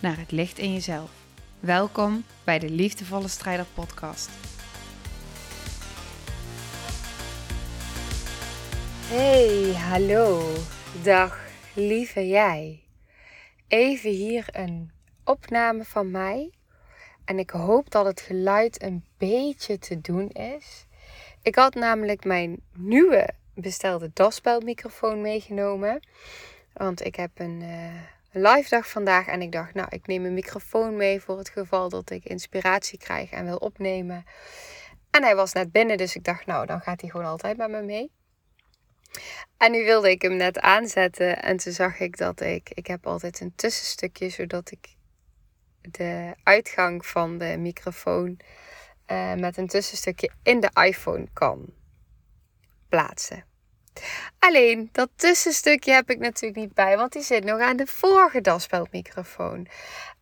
naar het licht in jezelf. Welkom bij de Liefdevolle Strijder Podcast. Hey, hallo. Dag, lieve jij. Even hier een opname van mij. En ik hoop dat het geluid een beetje te doen is. Ik had namelijk mijn nieuwe bestelde daspeldmicrofoon meegenomen. Want ik heb een, uh, live dag vandaag. En ik dacht, nou, ik neem een microfoon mee voor het geval dat ik inspiratie krijg en wil opnemen. En hij was net binnen, dus ik dacht, nou, dan gaat hij gewoon altijd met me mee. En nu wilde ik hem net aanzetten en toen zag ik dat ik, ik heb altijd een tussenstukje zodat ik de uitgang van de microfoon uh, met een tussenstukje in de iPhone kan plaatsen. Alleen dat tussenstukje heb ik natuurlijk niet bij, want die zit nog aan de vorige daspeldmicrofoon.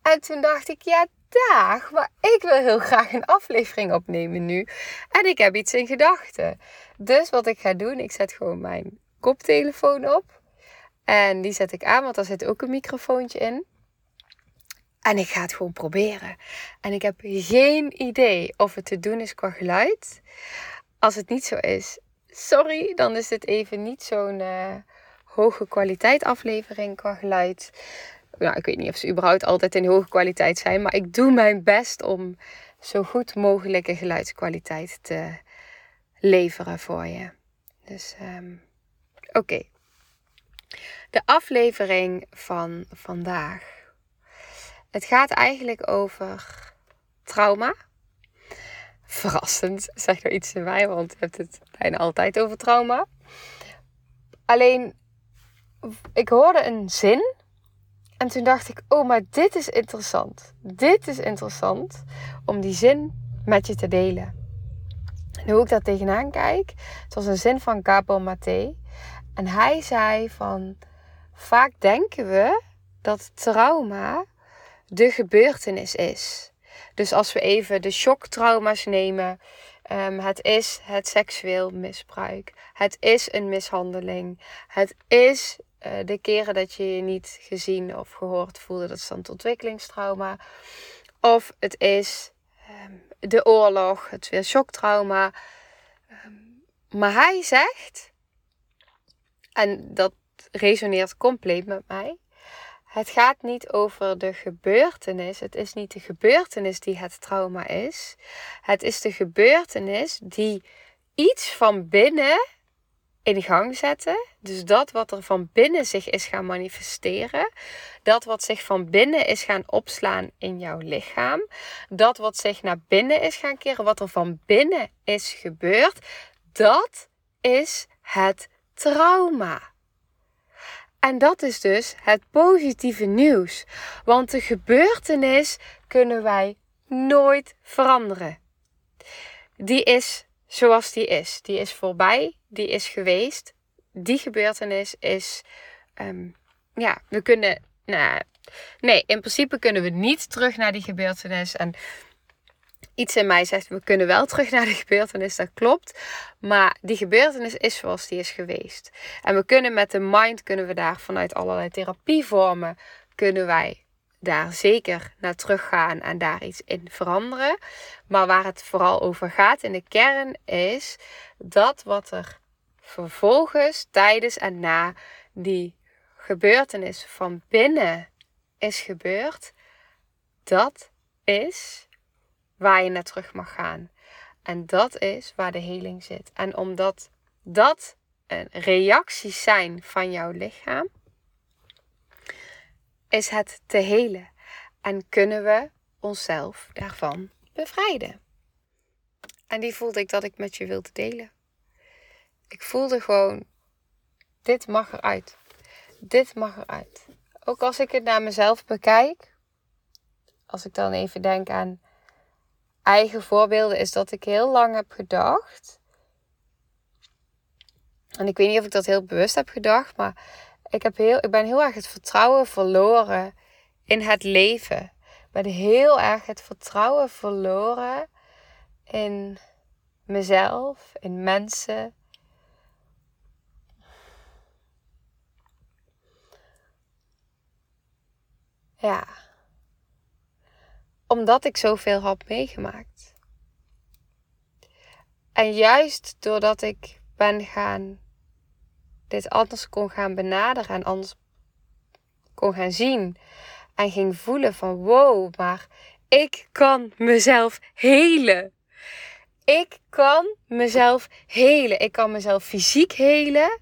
En toen dacht ik, ja, dag, maar ik wil heel graag een aflevering opnemen nu. En ik heb iets in gedachten. Dus wat ik ga doen, ik zet gewoon mijn koptelefoon op. En die zet ik aan, want daar zit ook een microfoontje in. En ik ga het gewoon proberen. En ik heb geen idee of het te doen is qua geluid. Als het niet zo is, sorry, dan is dit even niet zo'n uh, hoge kwaliteit aflevering qua geluid. Nou, ik weet niet of ze überhaupt altijd in hoge kwaliteit zijn, maar ik doe mijn best om zo goed mogelijke geluidskwaliteit te leveren voor je. Dus um, oké. De aflevering van vandaag. Het gaat eigenlijk over trauma verrassend, zeg er iets in mij, want je hebt het bijna altijd over trauma. Alleen, ik hoorde een zin en toen dacht ik, oh, maar dit is interessant. Dit is interessant om die zin met je te delen. En hoe ik daar tegenaan kijk, het was een zin van Gabo Maté. En hij zei van, vaak denken we dat trauma de gebeurtenis is. Dus als we even de shocktrauma's nemen. Um, het is het seksueel misbruik. Het is een mishandeling. Het is uh, de keren dat je je niet gezien of gehoord voelde. Dat is dan ontwikkelingstrauma. Of het is um, de oorlog. Het is weer shocktrauma. Um, maar hij zegt, en dat resoneert compleet met mij. Het gaat niet over de gebeurtenis. Het is niet de gebeurtenis die het trauma is. Het is de gebeurtenis die iets van binnen in gang zette. Dus dat wat er van binnen zich is gaan manifesteren. Dat wat zich van binnen is gaan opslaan in jouw lichaam. Dat wat zich naar binnen is gaan keren. Wat er van binnen is gebeurd. Dat is het trauma. En dat is dus het positieve nieuws. Want de gebeurtenis kunnen wij nooit veranderen. Die is zoals die is. Die is voorbij, die is geweest. Die gebeurtenis is, um, ja, we kunnen, nou, nee, in principe kunnen we niet terug naar die gebeurtenis. En iets in mij zegt, we kunnen wel terug naar de gebeurtenis, dat klopt. Maar die gebeurtenis is zoals die is geweest. En we kunnen met de mind, kunnen we daar vanuit allerlei therapievormen, kunnen wij daar zeker naar teruggaan en daar iets in veranderen. Maar waar het vooral over gaat in de kern is dat wat er vervolgens, tijdens en na die gebeurtenis van binnen is gebeurd, dat is waar je naar terug mag gaan. En dat is waar de heling zit. En omdat dat een reacties zijn van jouw lichaam, is het te helen. En kunnen we onszelf daarvan bevrijden. En die voelde ik dat ik met je wilde delen. Ik voelde gewoon, dit mag eruit. Dit mag eruit. Ook als ik het naar mezelf bekijk, als ik dan even denk aan eigen voorbeelden, is dat ik heel lang heb gedacht. En ik weet niet of ik dat heel bewust heb gedacht, maar ik, heb heel, ik ben heel erg het vertrouwen verloren in het leven. Ik ben heel erg het vertrouwen verloren in mezelf, in mensen. Ja. Omdat ik zoveel had meegemaakt. En juist doordat ik ben gaan dit anders kon gaan benaderen en anders kon gaan zien en ging voelen van wow, maar ik kan mezelf helen. Ik kan mezelf helen. Ik kan mezelf fysiek helen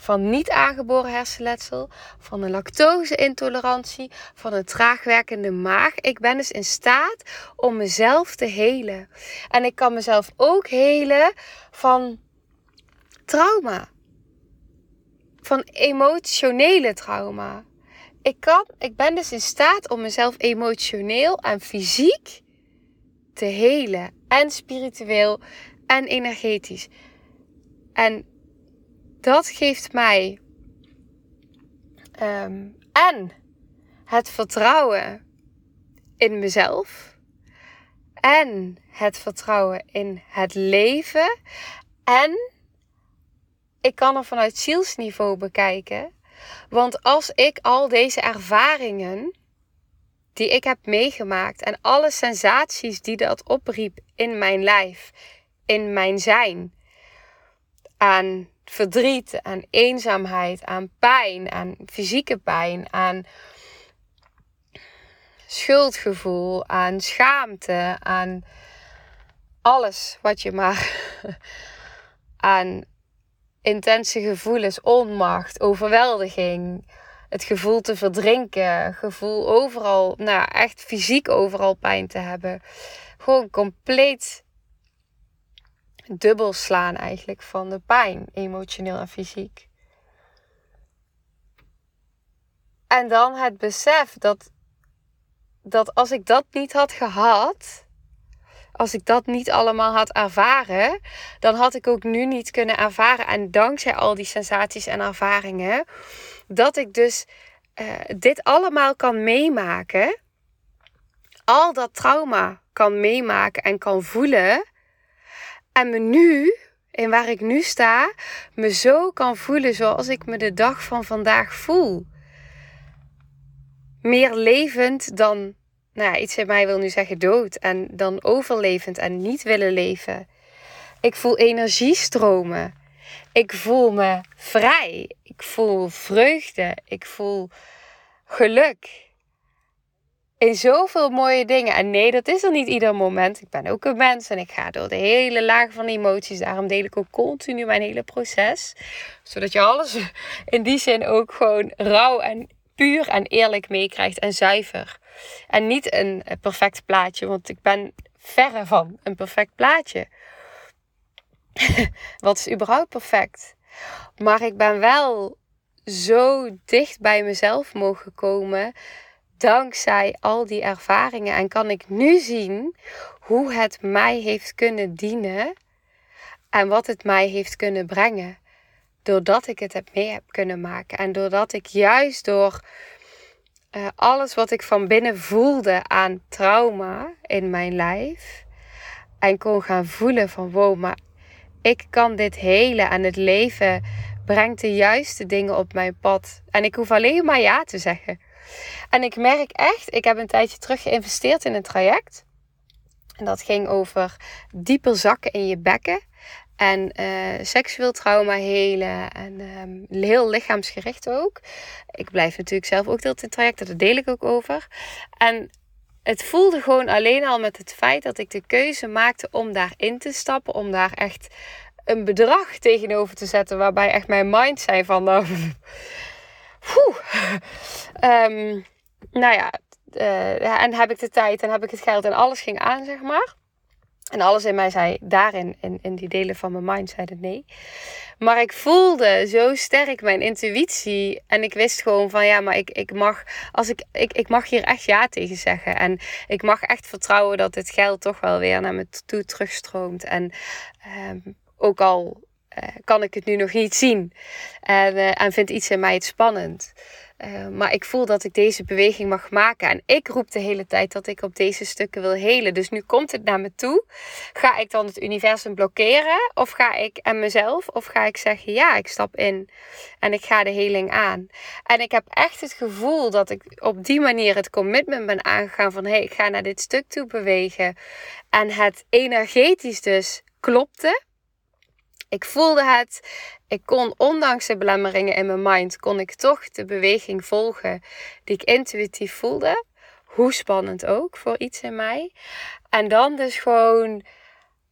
van niet aangeboren hersenletsel, van een lactose-intolerantie, van een traagwerkende maag. Ik ben dus in staat om mezelf te helen. En ik kan mezelf ook helen van trauma. Van emotionele trauma. Ik, kan, ik ben dus in staat om mezelf emotioneel en fysiek te helen. En spiritueel en energetisch. En dat geeft mij um, en het vertrouwen in mezelf. En het vertrouwen in het leven. En ik kan er vanuit zielsniveau bekijken. Want als ik al deze ervaringen die ik heb meegemaakt en alle sensaties die dat opriep in mijn lijf, in mijn zijn, aan verdriet, aan eenzaamheid, aan pijn, aan fysieke pijn, aan schuldgevoel, aan schaamte, aan alles wat je maar aan intense gevoelens, onmacht, overweldiging, het gevoel te verdrinken, gevoel overal, nou echt fysiek overal pijn te hebben. Gewoon compleet dubbel slaan eigenlijk van de pijn, emotioneel en fysiek. En dan het besef dat, dat als ik dat niet had gehad, als ik dat niet allemaal had ervaren, dan had ik ook nu niet kunnen ervaren. En dankzij al die sensaties en ervaringen, dat ik dus uh, dit allemaal kan meemaken. Al dat trauma kan meemaken en kan voelen. En me nu, in waar ik nu sta, me zo kan voelen zoals ik me de dag van vandaag voel. Meer levend dan, nou ja, iets in mij wil nu zeggen dood. En dan overlevend en niet willen leven. Ik voel energie stromen. Ik voel me vrij. Ik voel vreugde. Ik voel geluk in zoveel mooie dingen. En nee, dat is er niet ieder moment. Ik ben ook een mens en ik ga door de hele laag van emoties. Daarom deel ik ook continu mijn hele proces. Zodat je alles in die zin ook gewoon rauw en puur en eerlijk meekrijgt en zuiver. En niet een perfect plaatje, want ik ben verre van een perfect plaatje. Wat is überhaupt perfect? Maar ik ben wel zo dicht bij mezelf mogen komen dankzij al die ervaringen en kan ik nu zien hoe het mij heeft kunnen dienen en wat het mij heeft kunnen brengen. Doordat ik het heb mee heb kunnen maken en doordat ik juist door uh, alles wat ik van binnen voelde aan trauma in mijn lijf en kon gaan voelen van wow, maar ik kan dit helen en het leven brengt de juiste dingen op mijn pad. En ik hoef alleen maar ja te zeggen. En ik merk echt, ik heb een tijdje terug geïnvesteerd in een traject. En dat ging over dieper zakken in je bekken. En uh, seksueel trauma helen. En um, heel lichaamsgericht ook. Ik blijf natuurlijk zelf ook deelt in trajecten. Daar deel ik ook over. En het voelde gewoon alleen al met het feit dat ik de keuze maakte om daarin te stappen. Om daar echt een bedrag tegenover te zetten. Waarbij echt mijn mind zei van... Nou, um, nou ja, uh, en heb ik de tijd en heb ik het geld en alles ging aan, zeg maar. En alles in mij zei daarin, in, in die delen van mijn mind, zeiden nee. Maar ik voelde zo sterk mijn intuïtie. En ik wist gewoon van ja, maar ik, ik, mag, als ik, ik, ik mag hier echt ja tegen zeggen. En ik mag echt vertrouwen dat dit geld toch wel weer naar me toe terugstroomt. En ehm, ook al kan ik het nu nog niet zien. En, uh, en vindt iets in mij het spannend. Uh, maar ik voel dat ik deze beweging mag maken. En ik roep de hele tijd dat ik op deze stukken wil helen. Dus nu komt het naar me toe. Ga ik dan het universum blokkeren? Of ga ik en mezelf? Of ga ik zeggen ja, ik stap in en ik ga de heling aan? En ik heb echt het gevoel dat ik op die manier het commitment ben aangegaan van hé, hey, ik ga naar dit stuk toe bewegen. En het energetisch dus klopte. Ik voelde het. Ik kon, ondanks de belemmeringen in mijn mind, kon ik toch de beweging volgen die ik intuïtief voelde. Hoe spannend ook voor iets in mij. En dan dus gewoon,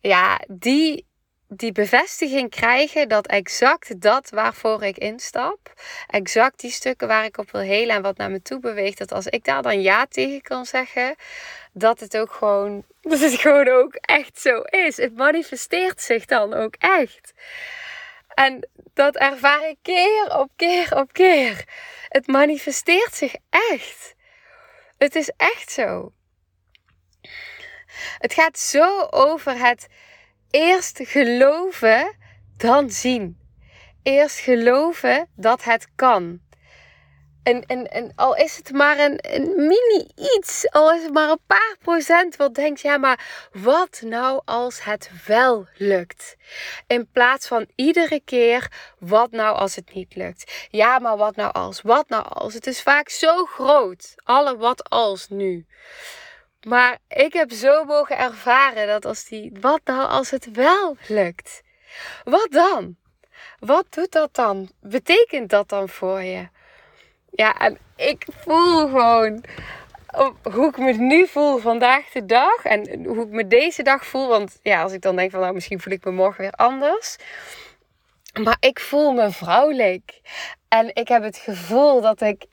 ja, die, die bevestiging krijgen dat exact dat waarvoor ik instap, exact die stukken waar ik op wil helen en wat naar me toe beweegt, dat als ik daar dan ja tegen kan zeggen, dat het ook gewoon, dat het gewoon ook echt zo is. Het manifesteert zich dan ook echt. En dat ervaar ik keer op keer op keer. Het manifesteert zich echt. Het is echt zo. Het gaat zo over het eerst geloven, dan zien. Eerst geloven dat het kan. En, en, en al is het maar een, een mini iets, al is het maar een paar procent, wat denkt, ja, maar wat nou als het wel lukt? In plaats van iedere keer, wat nou als het niet lukt? Ja, maar wat nou als? Wat nou als? Het is vaak zo groot, alle wat als nu. Maar ik heb zo mogen ervaren dat als die, wat nou als het wel lukt? Wat dan? Wat doet dat dan? Betekent dat dan voor je? Ja, en ik voel gewoon hoe ik me nu voel vandaag de dag. En hoe ik me deze dag voel. Want ja, als ik dan denk van nou, misschien voel ik me morgen weer anders. Maar ik voel me vrouwelijk. En ik heb het gevoel dat ik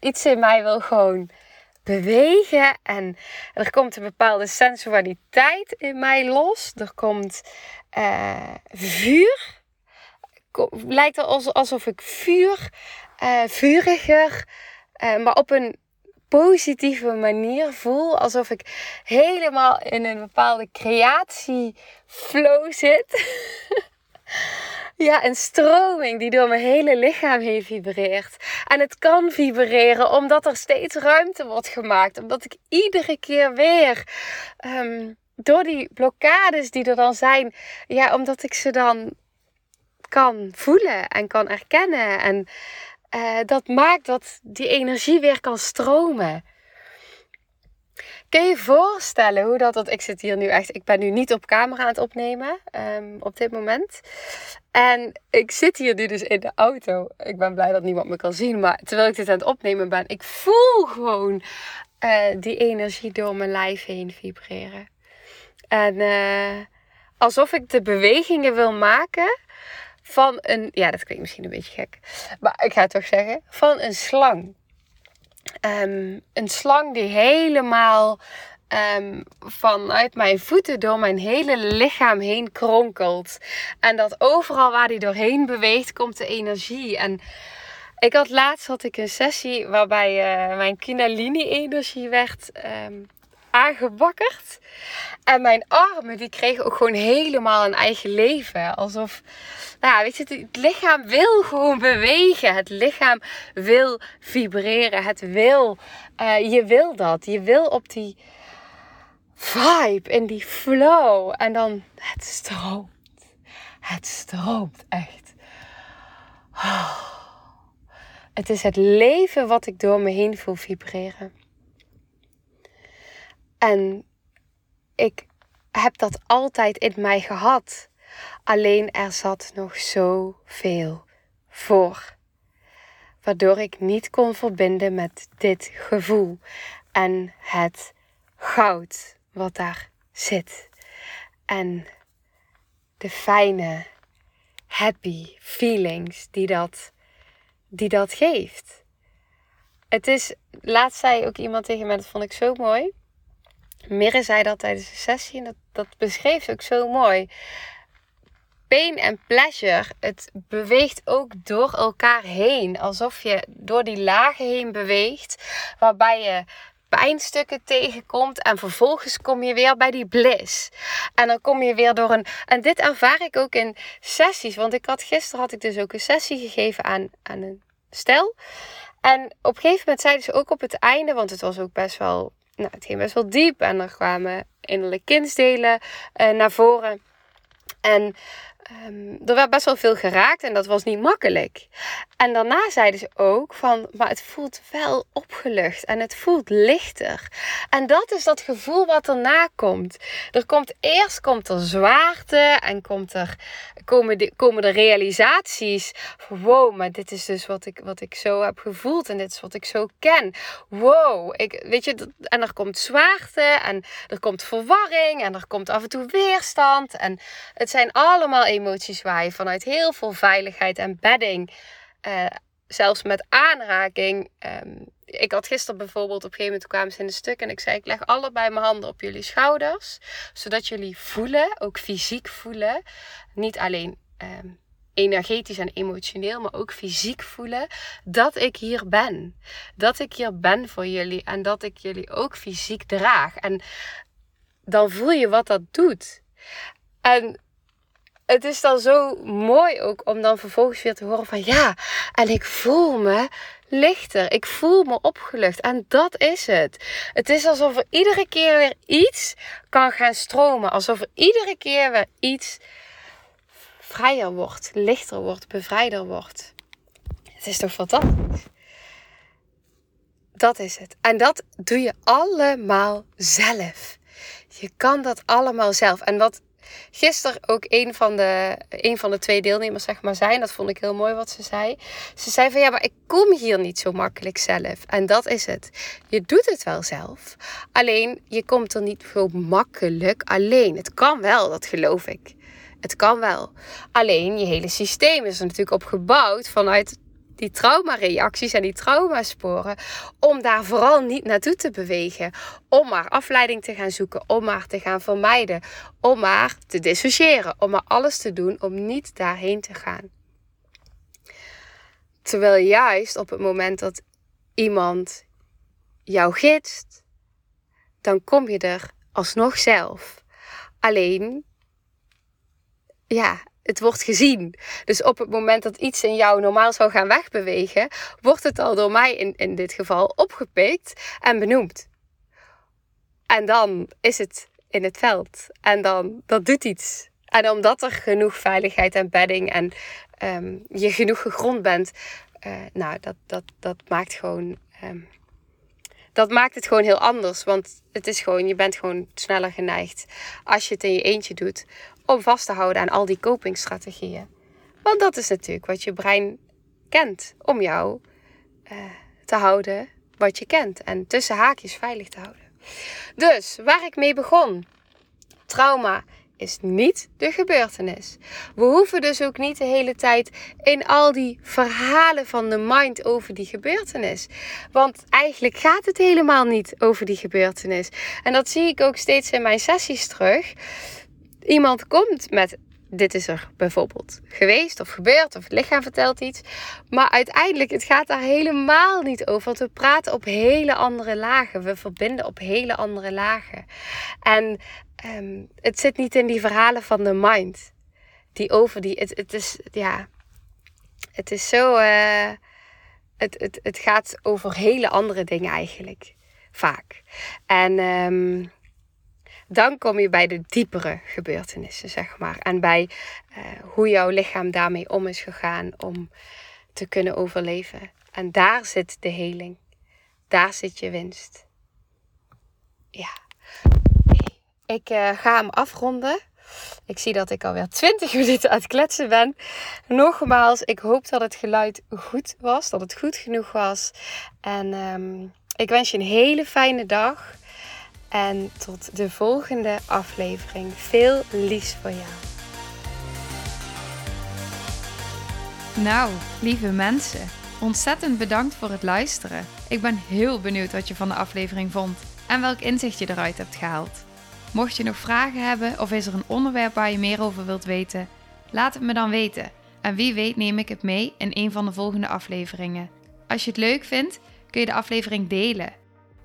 iets in mij wil gewoon bewegen. En er komt een bepaalde sensualiteit in mij los. Er komt uh, vuur. Lijkt alsof ik vuur uh, vuriger, uh, maar op een positieve manier voel. Alsof ik helemaal in een bepaalde creatieflow zit. ja, een stroming die door mijn hele lichaam heen vibreert. En het kan vibreren omdat er steeds ruimte wordt gemaakt. Omdat ik iedere keer weer. Um, door die blokkades die er dan zijn, ja, omdat ik ze dan kan voelen en kan erkennen. En uh, dat maakt dat die energie weer kan stromen. Kun je voorstellen hoe dat, dat ik zit hier nu echt, ik ben nu niet op camera aan het opnemen um, op dit moment. En ik zit hier nu dus in de auto. Ik ben blij dat niemand me kan zien, maar terwijl ik dit aan het opnemen ben, ik voel gewoon uh, die energie door mijn lijf heen vibreren. En uh, alsof ik de bewegingen wil maken van een, ja, dat klinkt misschien een beetje gek, maar ik ga het toch zeggen, van een slang. Um, een slang die helemaal um, vanuit mijn voeten door mijn hele lichaam heen kronkelt. En dat overal waar die doorheen beweegt, komt de energie. En ik had laatst had ik een sessie waarbij uh, mijn Kundalini-energie werd um, aangewakkerd. En mijn armen, die kregen ook gewoon helemaal een eigen leven. Alsof, nou ja, weet je, het lichaam wil gewoon bewegen. Het lichaam wil vibreren. Het wil, uh, je wil dat. Je wil op die vibe, in die flow. En dan, het stroomt. Het stroomt echt. Het is het leven wat ik door me heen voel vibreren. En ik heb dat altijd in mij gehad. Alleen er zat nog zoveel voor. Waardoor ik niet kon verbinden met dit gevoel en het goud wat daar zit. En de fijne, happy feelings die dat, die dat geeft. Het is, laatst zei ook iemand tegen mij, dat vond ik zo mooi Mirre zei dat tijdens de sessie en dat, dat beschreef ze ook zo mooi. Pain en pleasure, het beweegt ook door elkaar heen. Alsof je door die lagen heen beweegt, waarbij je pijnstukken tegenkomt en vervolgens kom je weer bij die bliss. En dan kom je weer door een. En dit ervaar ik ook in sessies, want ik had gisteren had ik dus ook een sessie gegeven aan, aan een stel. En op een gegeven moment zeiden ze ook op het einde, want het was ook best wel, nou, het ging best wel diep en er kwamen innerlijke kindsdelen uh, naar voren. En um, er werd best wel veel geraakt en dat was niet makkelijk. En daarna zeiden ze ook van, maar het voelt wel opgelucht en het voelt lichter. En dat is dat gevoel wat erna komt. Er komt eerst komt er zwaarte en komt er, komen, de, realisaties van wow, maar dit is dus wat ik, wat ik zo heb gevoeld en dit is wat ik zo ken. Wow, ik, weet je, en er komt zwaarte en er komt verwarring en er komt af en toe weerstand. En het zijn allemaal emoties waar je vanuit heel veel veiligheid en bedding uh, zelfs met aanraking. Um, ik had gisteren bijvoorbeeld, op een gegeven moment kwamen ze in een stuk en ik zei: Ik leg allebei mijn handen op jullie schouders, zodat jullie voelen, ook fysiek voelen. Niet alleen um, energetisch en emotioneel, maar ook fysiek voelen dat ik hier ben. Dat ik hier ben voor jullie en dat ik jullie ook fysiek draag. En dan voel je wat dat doet. En het is dan zo mooi ook om dan vervolgens weer te horen van ja, en ik voel me lichter. Ik voel me opgelucht. En dat is het. Het is alsof er iedere keer weer iets kan gaan stromen. Alsof er iedere keer weer iets vrijer wordt, lichter wordt, bevrijder wordt. Het is toch fantastisch? Dat is het. En dat doe je allemaal zelf. Je kan dat allemaal zelf. En wat gisteren ook een van, de, een van de twee deelnemers zeg maar zei. En dat vond ik heel mooi wat ze zei. Ze zei van ja, maar ik kom hier niet zo makkelijk zelf. En dat is het. Je doet het wel zelf. Alleen je komt er niet zo makkelijk alleen. Het kan wel, dat geloof ik. Het kan wel. Alleen je hele systeem is er natuurlijk op gebouwd vanuit die traumareacties en die traumasporen, om daar vooral niet naartoe te bewegen. Om maar afleiding te gaan zoeken, om maar te gaan vermijden, om maar te dissociëren, om maar alles te doen om niet daarheen te gaan. Terwijl juist op het moment dat iemand jou gidst, dan kom je er alsnog zelf. Alleen, ja, het wordt gezien. Dus op het moment dat iets in jou normaal zou gaan wegbewegen, wordt het al door mij in, in dit geval opgepikt en benoemd. En dan is het in het veld. En dan, dat doet iets. En omdat er genoeg veiligheid en bedding en um, je genoeg gegrond bent, uh, nou, dat, dat, dat maakt gewoon. Um, dat maakt het gewoon heel anders. Want het is gewoon, je bent gewoon sneller geneigd als je het in je eentje doet om vast te houden aan al die copingstrategieën. Want dat is natuurlijk wat je brein kent om jou uh, te houden wat je kent en tussen haakjes veilig te houden. Dus waar ik mee begon. Trauma is niet de gebeurtenis. We hoeven dus ook niet de hele tijd in al die verhalen van de mind over die gebeurtenis. Want eigenlijk gaat het helemaal niet over die gebeurtenis. En dat zie ik ook steeds in mijn sessies terug iemand komt met dit is er bijvoorbeeld geweest of gebeurd of het lichaam vertelt iets. Maar uiteindelijk, het gaat daar helemaal niet over. Want we praten op hele andere lagen. We verbinden op hele andere lagen. En ehm, het zit niet in die verhalen van de mind. Die over die, het, is, ja, het is zo, uh, het, het, het gaat over hele andere dingen eigenlijk. Vaak. En um, dan kom je bij de diepere gebeurtenissen, zeg maar. En bij uh, hoe jouw lichaam daarmee om is gegaan om te kunnen overleven. En daar zit de heling. Daar zit je winst. Ja. Ik uh, ga hem afronden. Ik zie dat ik alweer 20 minuten aan het kletsen ben. Nogmaals, ik hoop dat het geluid goed was, dat het goed genoeg was. En um, ik wens je een hele fijne dag. En tot de volgende aflevering. Veel liefs voor jou. Nou, lieve mensen, ontzettend bedankt voor het luisteren. Ik ben heel benieuwd wat je van de aflevering vond. en welk inzicht je eruit hebt gehaald. Mocht je nog vragen hebben of is er een onderwerp waar je meer over wilt weten, laat het me dan weten. En wie weet neem ik het mee in een van de volgende afleveringen. Als je het leuk vindt, kun je de aflevering delen.